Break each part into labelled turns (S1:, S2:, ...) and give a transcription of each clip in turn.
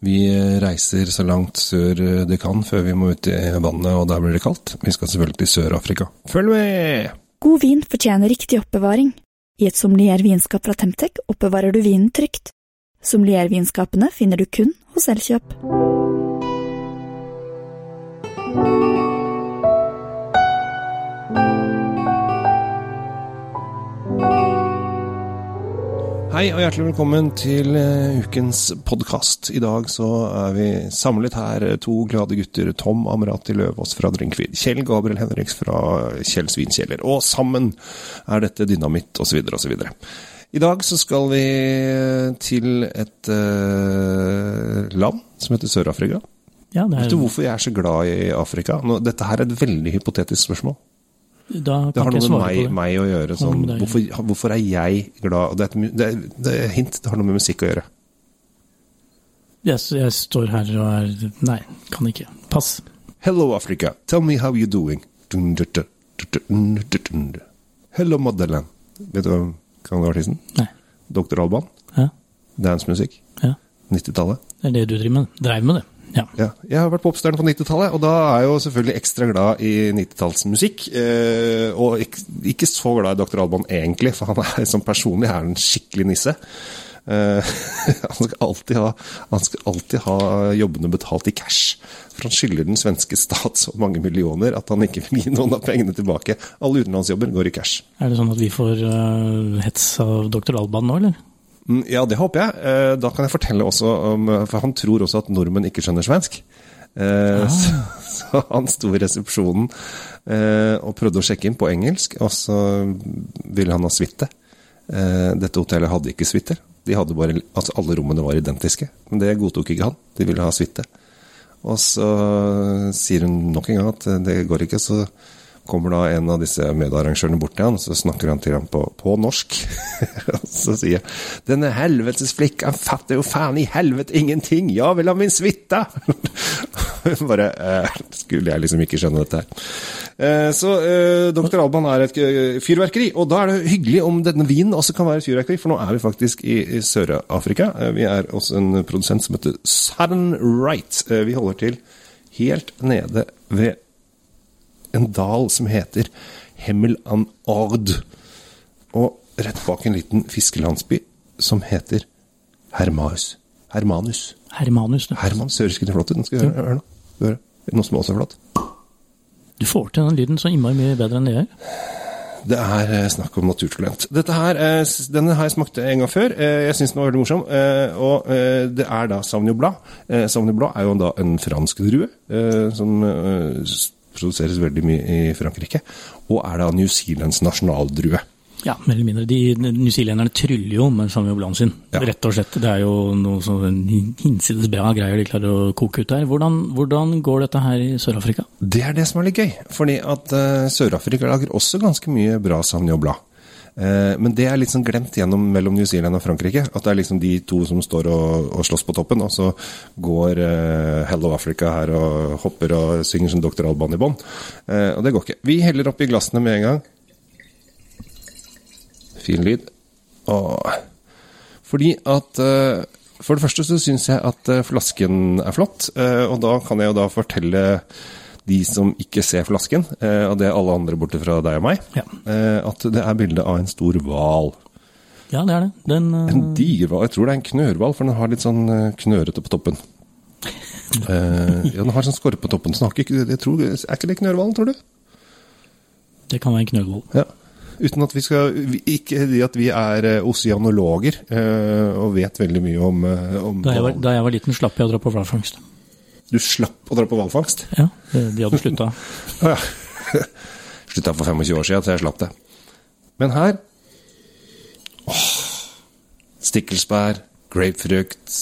S1: Vi reiser så langt sør det kan før vi må ut i vannet, og der blir det kaldt. Vi skal selvfølgelig til Sør-Afrika. Følg med!
S2: God vin fortjener riktig oppbevaring. I et sommelier-vinskap fra Temtec oppbevarer du vinen trygt. Sommelier-vinskapene finner du kun hos Elkjøp.
S1: Hei og hjertelig velkommen til uh, ukens podkast. I dag så er vi samlet her, eh, to glade gutter. Tom Amrati Løvaas fra Drinkvid. Kjell Gabriel Henriks fra Kjell Svinkjeller. Og sammen er dette dynamitt osv. osv. I dag så skal vi til et uh, land som heter Sør-Afrika.
S3: Ja, er...
S1: Vet du hvorfor jeg er så glad i Afrika? Nå, dette her er et veldig hypotetisk spørsmål. Det har noe med meg, meg å gjøre. Sånn, hvorfor, hvorfor er jeg glad? Det er, et, det, er, det er hint, det har noe med musikk å gjøre.
S3: Jeg, jeg står her og er Nei, kan ikke. Pass.
S1: Hello Africa, tell me how you're doing. Hello Motherland. Vet du hvem kan være artisten?
S3: Nei.
S1: Dr. Alban.
S3: Ja,
S1: Dancemusikk.
S3: ja.
S1: 90-tallet.
S3: Det er det du driver med. Dreiv med det. Ja.
S1: Ja. Jeg har vært popstjerne på 90-tallet, og da er jeg jo selvfølgelig ekstra glad i 90-tallsmusikk. Eh, og ikke, ikke så glad i Dr. Alban egentlig, for han er som personlig er en skikkelig nisse. Eh, han, skal ha, han skal alltid ha jobbene betalt i cash. For han skylder den svenske stat så mange millioner at han ikke vil gi noen av pengene tilbake. Alle utenlandsjobber går i cash.
S3: Er det sånn at vi får uh, hets av Dr. Alban nå, eller?
S1: Mm, Ja, det håper jeg. Eh, Da kan jeg fortelle også om For han tror også at nordmenn ikke skjønner svensk. Eh, Så, så han sto i resepsjonen eh, og prøvde å sjekke inn på engelsk, og så ville han ha suite. Eh, Dette hotellet hadde ikke suiter. De hadde bare, altså alle rommene var identiske, men det godtok ikke han. De ville ha suite. Og så sier hun nok en gang at det går ikke, så kommer da en av disse medarrangørene bort til han, så snakker han til ham på, på norsk. så sier han 'Denne helvetes flikkan fatter jo faen i helvete ingenting, jeg vil ha min suite!' Bare eh, Skulle jeg liksom ikke skjønne dette her. Eh, så eh, Dr. Alban er et eh, fyrverkeri, og da er det hyggelig om denne vinen også kan være et fyrverkeri, for nå er vi faktisk i, i Sør-Afrika. Eh, vi er også en produsent som heter Southern Eh, vi holder til helt nede ved en dal som heter Hemmel an Ord. Og rett bak en liten fiskelandsby som heter Hermaus. Hermanus.
S3: Hermanus, du.
S1: Hermanus høres ikke det flott ut? Nå skal vi høre, høre nå. Høre. Noe som også er flott.
S3: Du får til den lyden så innmari mye bedre enn det jeg gjør.
S1: Det er eh, snakk om naturtalent. Dette her, eh, Denne har jeg smakt en gang før. Eh, Jeg syns den var veldig morsom. Og det er da Sauvignon. Eh, Sauvignon Blad er jo da en fransk drue som produseres veldig mye i Frankrike. Og er da New Zealands nasjonaldrue.
S3: Ja, mer eller mindre. De newzealenderne tryller jo med Samuel Blanc sin.
S1: Ja.
S3: Rett og slett. Det er jo noe sånn hinsides bra greier de klarer å koke ut der. Hvordan, hvordan går dette her i Sør-Afrika?
S1: Det er det som er litt gøy. Fordi at uh, Sør-Afrika lager også ganske mye bra Samuel Blanc. Eh, men det er sånn glemt gjennom mellom New Zealand og Frankrike. At det er liksom de to som står og, og slåss på toppen, og så går uh, Hello Africa her og hopper og synger som Dr. Alban i bånn. Uh, og det går ikke. Vi heller oppi glassene med en gang. Fin lyd. Åh. fordi at uh, For det første så syns jeg at eh, flasken er flott, eh, og da kan jeg jo da fortelle de som ikke ser flasken, eh, og det er alle andre borte fra deg og meg,
S3: Ja.
S1: eh, at det er bilde av en stor hval.
S3: Ja, det er det. Den, eh,
S1: En diger hval. Jeg tror det er en knørhval, for den har litt sånn eh, knørete på toppen. Eh, ja, den har sånn skorpe på toppen. Har ikke, jeg tror, er ikke det knørhvalen, tror du?
S3: det kan være en knørhval.
S1: Ja. Uten at vi skal Ikke at vi er eh, oseanologer eh, og vet veldig mye om, eh, om
S3: Da jeg, var, da jeg var liten, slapp jeg å dra på hvalfangst.
S1: Du slapp å dra på hvalfangst?
S3: Ja, de de hadde slutta.
S1: Ja. Slutta for 25 år siden, så jeg slapp det. Men her åh, Stikkelsbær, grapefrukt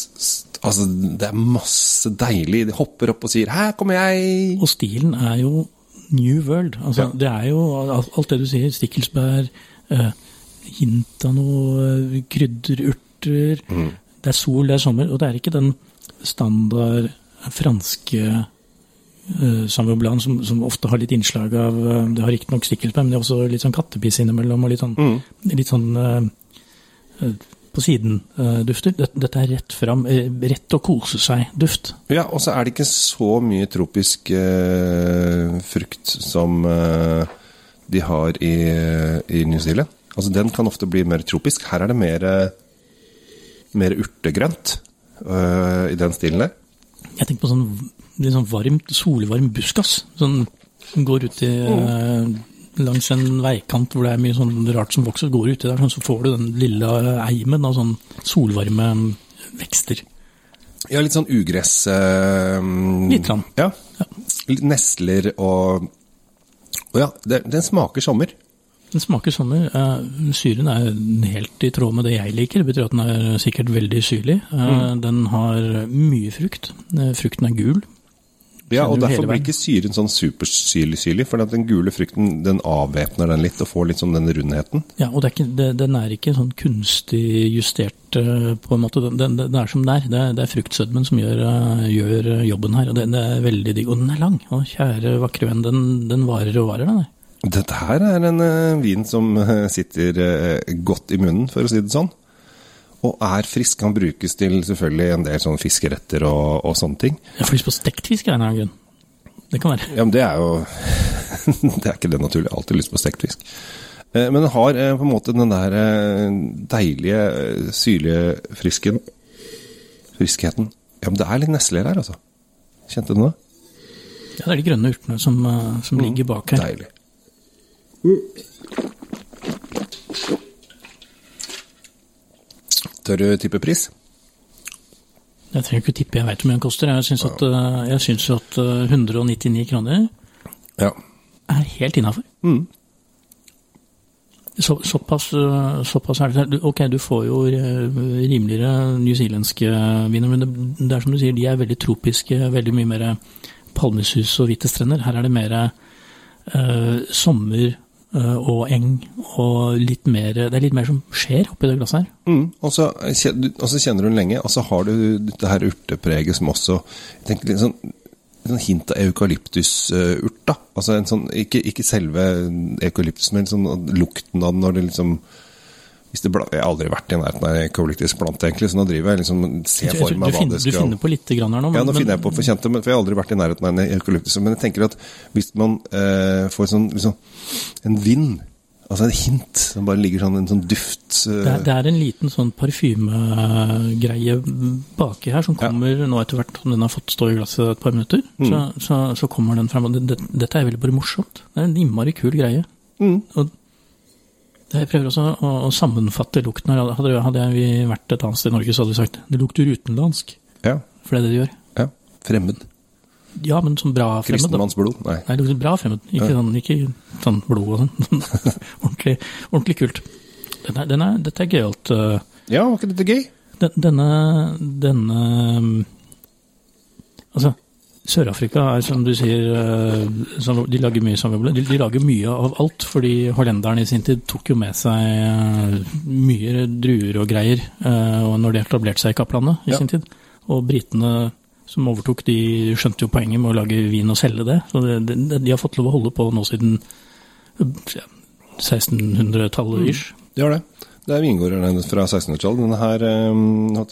S1: Altså, det er masse deilig. De hopper opp og sier 'her kommer jeg'.
S3: Og stilen er jo New World. Altså,
S1: Ja.
S3: Det er jo alt det du sier. Stikkelsbær, eh, hint av noe krydderurter.
S1: Mm.
S3: Det er sol, det er sommer. Og det er ikke den standard franske uh, Samuel Blanc som, som ofte har litt innslag av eh, Det har riktignok stikkelsbær, men det er også litt sånn kattepiss innimellom. Og litt sånn,
S1: Mm.
S3: litt sånn uh, eh, på siden-dufter. Dette, dette er rett fram, uh, rett å kose seg-duft.
S1: Ja, og så er det ikke så mye tropisk eh, frukt som eh, de har i, i New Zealand. Altså, den kan ofte bli mer tropisk. Her er det mer, eh, mer urtegrønt eh, i den stilen der.
S3: Jeg tenker på sånn litt sånn varmt, solvarm buskas. Sånn som går ut i eh, langs en veikant hvor det er mye sånn rart som vokser, går uti der, sånn, så får du den lille eimen av sånn solvarme vekster.
S1: Ja, litt sånn ugress eh,
S3: Litt grann.
S1: Ja. Litt Nesler og Å ja, det, den smaker sommer.
S3: Den smaker sommer. Eh, syren er helt i tråd med det jeg liker. Det betyr at den er sikkert veldig syrlig. Mm. Den har mye frukt. Eh, Frukten er gul.
S1: Ja, og derfor blir ikke syren sånn supersyrlig-syrlig, for den gule frukten den avvæpner den litt og får litt sånn den rundheten.
S3: Ja, og det er ikke, det, den er ikke sånn kunstig justert eh, på en måte. Den, er som den er. Det er, det er fruktsødmen som gjør, eh, gjør jobben her. Og det, det er veldig digg. Og den er lang. Å, kjære vakre venn, den, den varer og varer, den. der.
S1: Dette her er en uh, vin som eh, sitter uh, godt i munnen, for å si det sånn. Og er frisk. Kan brukes til selvfølgelig en del sånn fiskeretter og, og sånne ting.
S3: Jeg får lyst på stekt fisk av en eller annen grunn. Det kan være.
S1: Ja, men det er jo Det er ikke det naturlige. Jeg har alltid lyst på stekt fisk. Uh, Men den har på en måte den der deilige, syrlige frisken Friskheten. Ja, men det er litt nesler her, altså. Kjente du det?
S3: Ja, det er de grønne urtene som, som ligger bak her.
S1: Deilig. Tør du tippe pris?
S3: Jeg trenger ikke tippe, jeg veit hvor mye den koster. Jeg syns at, eh, jeg syns at eh, 199 kroner
S1: Ja.
S3: er helt innafor.
S1: Mm.
S3: Så, såpass, eh, såpass er det. Ok, du får jo eh, rimeligere newzealandske viner, men det, det er som du sier, de er veldig tropiske. Veldig mye mer palmesus og hvite strender. Her er det mer eh, sommer eh, og eng og litt mer Det er litt mer som skjer oppi det glasset her.
S1: Mm. Og, så, kjenner du den lenge, og så har du dette her urtepreget som også jeg tenker litt sånn, sånn hint av eukalyptusurt. da. Altså sånn, ikke, ikke selve eukalyptus, men sånn lukten av den når det liksom hvis det, bla- Jeg har aldri vært i nærheten av en eukalyptusplante, egentlig, så nå driver jeg liksom ser for meg hva
S3: finner,
S1: skal
S3: du finner på litt grann her nå.
S1: Ja, nå finner jeg på for kjente, men for jeg har aldri vært i nærheten av en eukalyptus. Men jeg tenker at hvis man eh, får sånn liksom, en vind, altså en hint, som bare ligger sånn en sånn duft eh,
S3: Det er, det er en liten sånn parfymegreie baki her som kommer nå etter hvert som den har fått stå i glasset et par minutter.
S1: Mm.
S3: Så, så, så kommer den frem. og det, det, Dette er veldig bare morsomt. Det er en innmari kul greie.
S1: Mm.
S3: Og det jeg prøver også å, å sammenfatte lukten her. Hadde, hadde vi vært et annet sted i Norge, så hadde vi sagt det lukter utenlandsk.
S1: Ja,
S3: For det er det det gjør.
S1: ja. Fremmed.
S3: Ja, men sånn bra fremmed.
S1: Kristenmannsblod? Nei.
S3: Nei, det lukter bra fremmed. Ikke,
S1: Ja.
S3: sånn, ikke sånn blod og sånn. ordentlig, ordentlig kult. Den er, den er, dette er gøyalt. Uh,
S1: Ja, var ikke dette gøy?
S3: Den- Denne, denne um, Altså, Sør-Afrika er som du sier eh, De lager mye samarbeid. De, de lager mye av alt, fordi hollenderne i sin tid tok jo med seg eh, mye druer og greier eh, og når de etablerte seg i Kapplandet i
S1: Ja.
S3: sin tid. Og britene som overtok, de skjønte jo poenget med å lage vin og selge det. Så det, det, de har fått lov å holde på nå siden 1600-tallet ish.
S1: Det har det. Det er vingårderen fra 1600-tallet. Den her,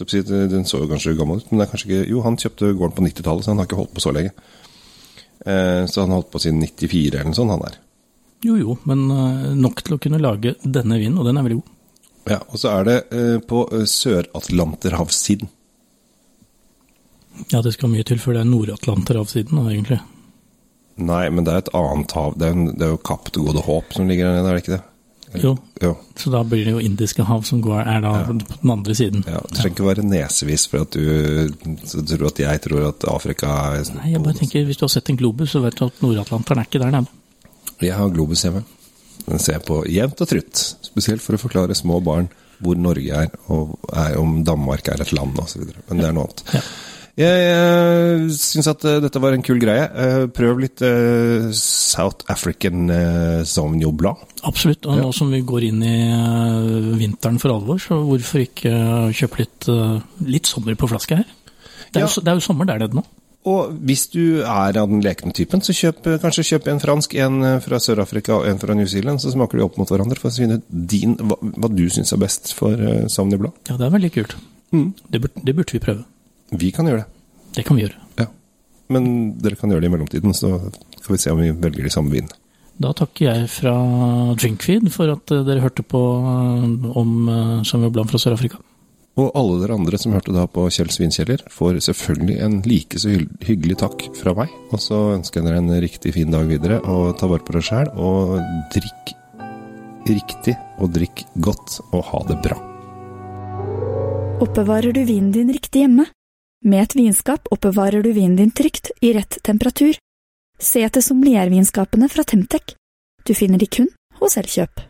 S1: si, den så jo kanskje gammel ut, men det er kanskje ikke Jo, han kjøpte gården på 90-tallet, så han har ikke holdt på så lenge. Uh, Så han har holdt på siden 94 eller noe sånt, han der.
S3: Jo jo, men uh, nok til å kunne lage denne vinen, og den er veldig god.
S1: Ja, Og så er det uh, på Sør-Atlanterhavssiden.
S3: Ja, det skal mye til før det er Nord-Atlanterhavssiden, egentlig.
S1: Nei, men det er et annet hav. Er, det er jo Kapp til gode håp som ligger der nede, er det ikke det?
S3: Jo,
S1: ja.
S3: så da blir det jo Indiske hav som går, er da på den andre siden.
S1: Ja, Du trenger ikke være nesevis for at du tror at jeg tror at Afrika er
S3: Nei, jeg bare tenker, Hvis du har sett en globus, så vet du at Nord-Atlanteren er ikke der nede.
S1: Jeg har Globus hjemme. Den ser jeg på jevnt og trutt. Spesielt for å forklare små barn hvor Norge er, og er, om Danmark er et land osv. Men det er noe annet.
S3: Ja.
S1: Jeg, jeg syns at eh, dette var en kul greie. Eh, Prøv litt eh, South African Sauvignon Blanc.
S3: Absolutt. Og nå som vi går inn i eh, vinteren for alvor, så hvorfor ikke eh, kjøpe litt, eh, litt sommer på flaske her? Det er, jo, det er jo sommer der nede nå.
S1: Og hvis du er av den lekne typen, så kjøp, kanskje kjøp en fransk, en eh, fra Sør-Afrika og en fra New Zealand. Så smaker de opp mot hverandre for å finne ut din, hva, hva du syns er best for uh, Sauvignon Blanc.
S3: Ja, det er veldig kult.
S1: Mm.
S3: Det, burde, det burde vi prøve.
S1: Vi kan gjøre det.
S3: Det kan vi gjøre.
S1: Ja. Men dere kan gjøre det i mellomtiden, så skal vi se om vi velger de samme vinene.
S3: Da takker jeg fra Drinkfeed for at eh, dere hørte på eh, om uh, Sauvignon Blanc fra Sør-Afrika.
S1: Og alle dere andre som hørte da på Kjell Svinkjeller, får selvfølgelig en like så hyggelig takk fra meg. Og så ønsker jeg dere en riktig fin dag videre, og ta vare på dere sjæl. Og drikk riktig, og drikk godt, og ha det bra.
S2: Oppbevarer du vinen din riktig hjemme? Med et vinskap oppbevarer du vinen din trygt, i rett temperatur. Se etter sommeliervinskapene fra Temtec. Du finner de kun hos Elkjøp.